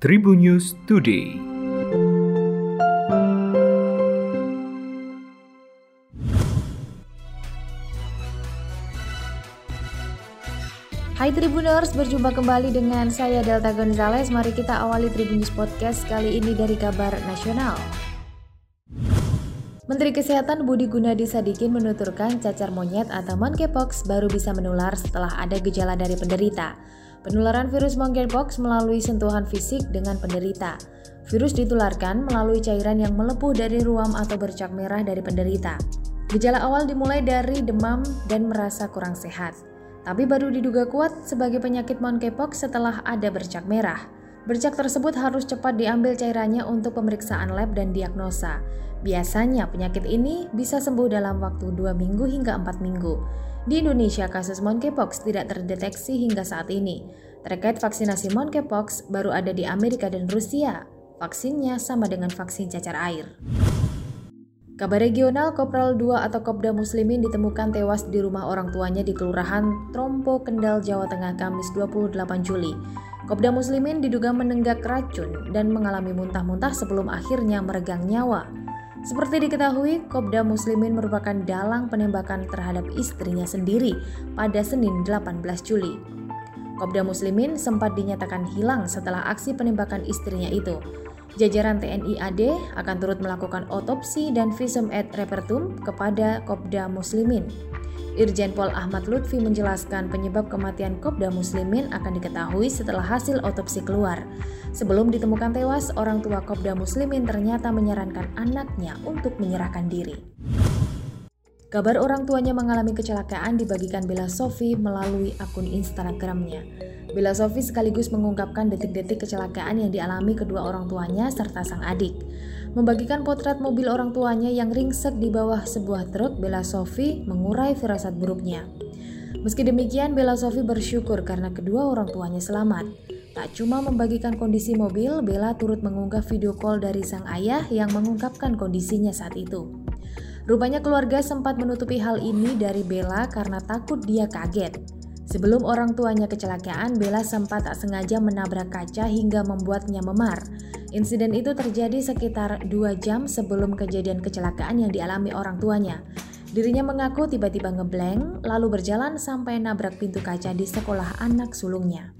Tribun News Today. Hai Tribuners, berjumpa kembali dengan saya Delta Gonzales. Mari kita awali Tribun News Podcast kali ini dari kabar nasional. Menteri Kesehatan Budi Gunadi Sadikin menuturkan cacar monyet atau monkeypox baru bisa menular setelah ada gejala dari penderita. Penularan virus monkeypox melalui sentuhan fisik dengan penderita. Virus ditularkan melalui cairan yang melepuh dari ruam atau bercak merah dari penderita. Gejala awal dimulai dari demam dan merasa kurang sehat, tapi baru diduga kuat sebagai penyakit monkeypox setelah ada bercak merah. Bercak tersebut harus cepat diambil cairannya untuk pemeriksaan lab dan diagnosa. Biasanya penyakit ini bisa sembuh dalam waktu 2 minggu hingga 4 minggu. Di Indonesia, kasus monkeypox tidak terdeteksi hingga saat ini. Terkait vaksinasi monkeypox, baru ada di Amerika dan Rusia. Vaksinnya sama dengan vaksin cacar air. Kabar regional, Kopral 2 atau Kopda Muslimin ditemukan tewas di rumah orang tuanya di Kelurahan Trompo, Kendal, Jawa Tengah, Kamis 28 Juli. Kopda Muslimin diduga menenggak racun dan mengalami muntah-muntah sebelum akhirnya meregang nyawa. Seperti diketahui, Kopda Muslimin merupakan dalang penembakan terhadap istrinya sendiri pada Senin 18 Juli. Kopda Muslimin sempat dinyatakan hilang setelah aksi penembakan istrinya itu. Jajaran TNI AD akan turut melakukan otopsi dan visum et repertum kepada Kopda Muslimin. Irjen Pol Ahmad Lutfi menjelaskan penyebab kematian Kopda Muslimin akan diketahui setelah hasil otopsi keluar. Sebelum ditemukan tewas, orang tua Kopda Muslimin ternyata menyarankan anaknya untuk menyerahkan diri. Kabar orang tuanya mengalami kecelakaan dibagikan Bella Sofi melalui akun Instagramnya. Bella Sofi sekaligus mengungkapkan detik-detik kecelakaan yang dialami kedua orang tuanya serta sang adik. Membagikan potret mobil orang tuanya yang ringsek di bawah sebuah truk, Bella Sofi mengurai firasat buruknya. Meski demikian, Bella Sofi bersyukur karena kedua orang tuanya selamat. Tak cuma membagikan kondisi mobil, Bella turut mengunggah video call dari sang ayah yang mengungkapkan kondisinya saat itu. Rupanya keluarga sempat menutupi hal ini dari Bella karena takut dia kaget. Sebelum orang tuanya kecelakaan, Bella sempat tak sengaja menabrak kaca hingga membuatnya memar. Insiden itu terjadi sekitar dua jam sebelum kejadian kecelakaan yang dialami orang tuanya. Dirinya mengaku tiba-tiba ngeblank, lalu berjalan sampai nabrak pintu kaca di sekolah anak sulungnya.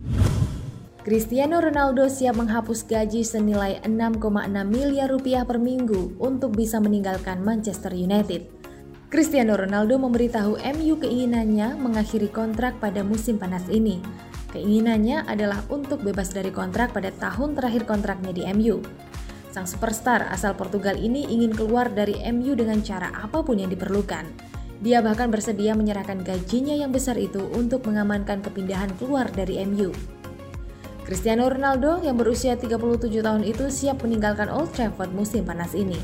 Cristiano Ronaldo siap menghapus gaji senilai 6,6 miliar rupiah per minggu untuk bisa meninggalkan Manchester United. Cristiano Ronaldo memberitahu MU keinginannya mengakhiri kontrak pada musim panas ini. Keinginannya adalah untuk bebas dari kontrak pada tahun terakhir kontraknya di MU. Sang superstar asal Portugal ini ingin keluar dari MU dengan cara apa pun yang diperlukan. Dia bahkan bersedia menyerahkan gajinya yang besar itu untuk mengamankan kepindahan keluar dari MU. Cristiano Ronaldo yang berusia 37 tahun itu siap meninggalkan Old Trafford musim panas ini.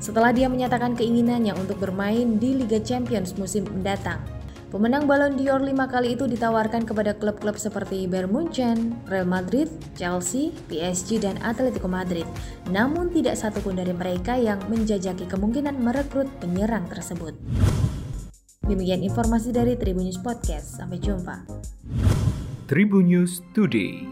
Setelah dia menyatakan keinginannya untuk bermain di Liga Champions musim mendatang. Pemenang Ballon d'Or lima kali itu ditawarkan kepada klub-klub seperti Bayern Munchen, Real Madrid, Chelsea, PSG, dan Atletico Madrid. Namun tidak satupun dari mereka yang menjajaki kemungkinan merekrut penyerang tersebut. Demikian informasi dari Tribun News Podcast. Sampai jumpa. Tribun News Today.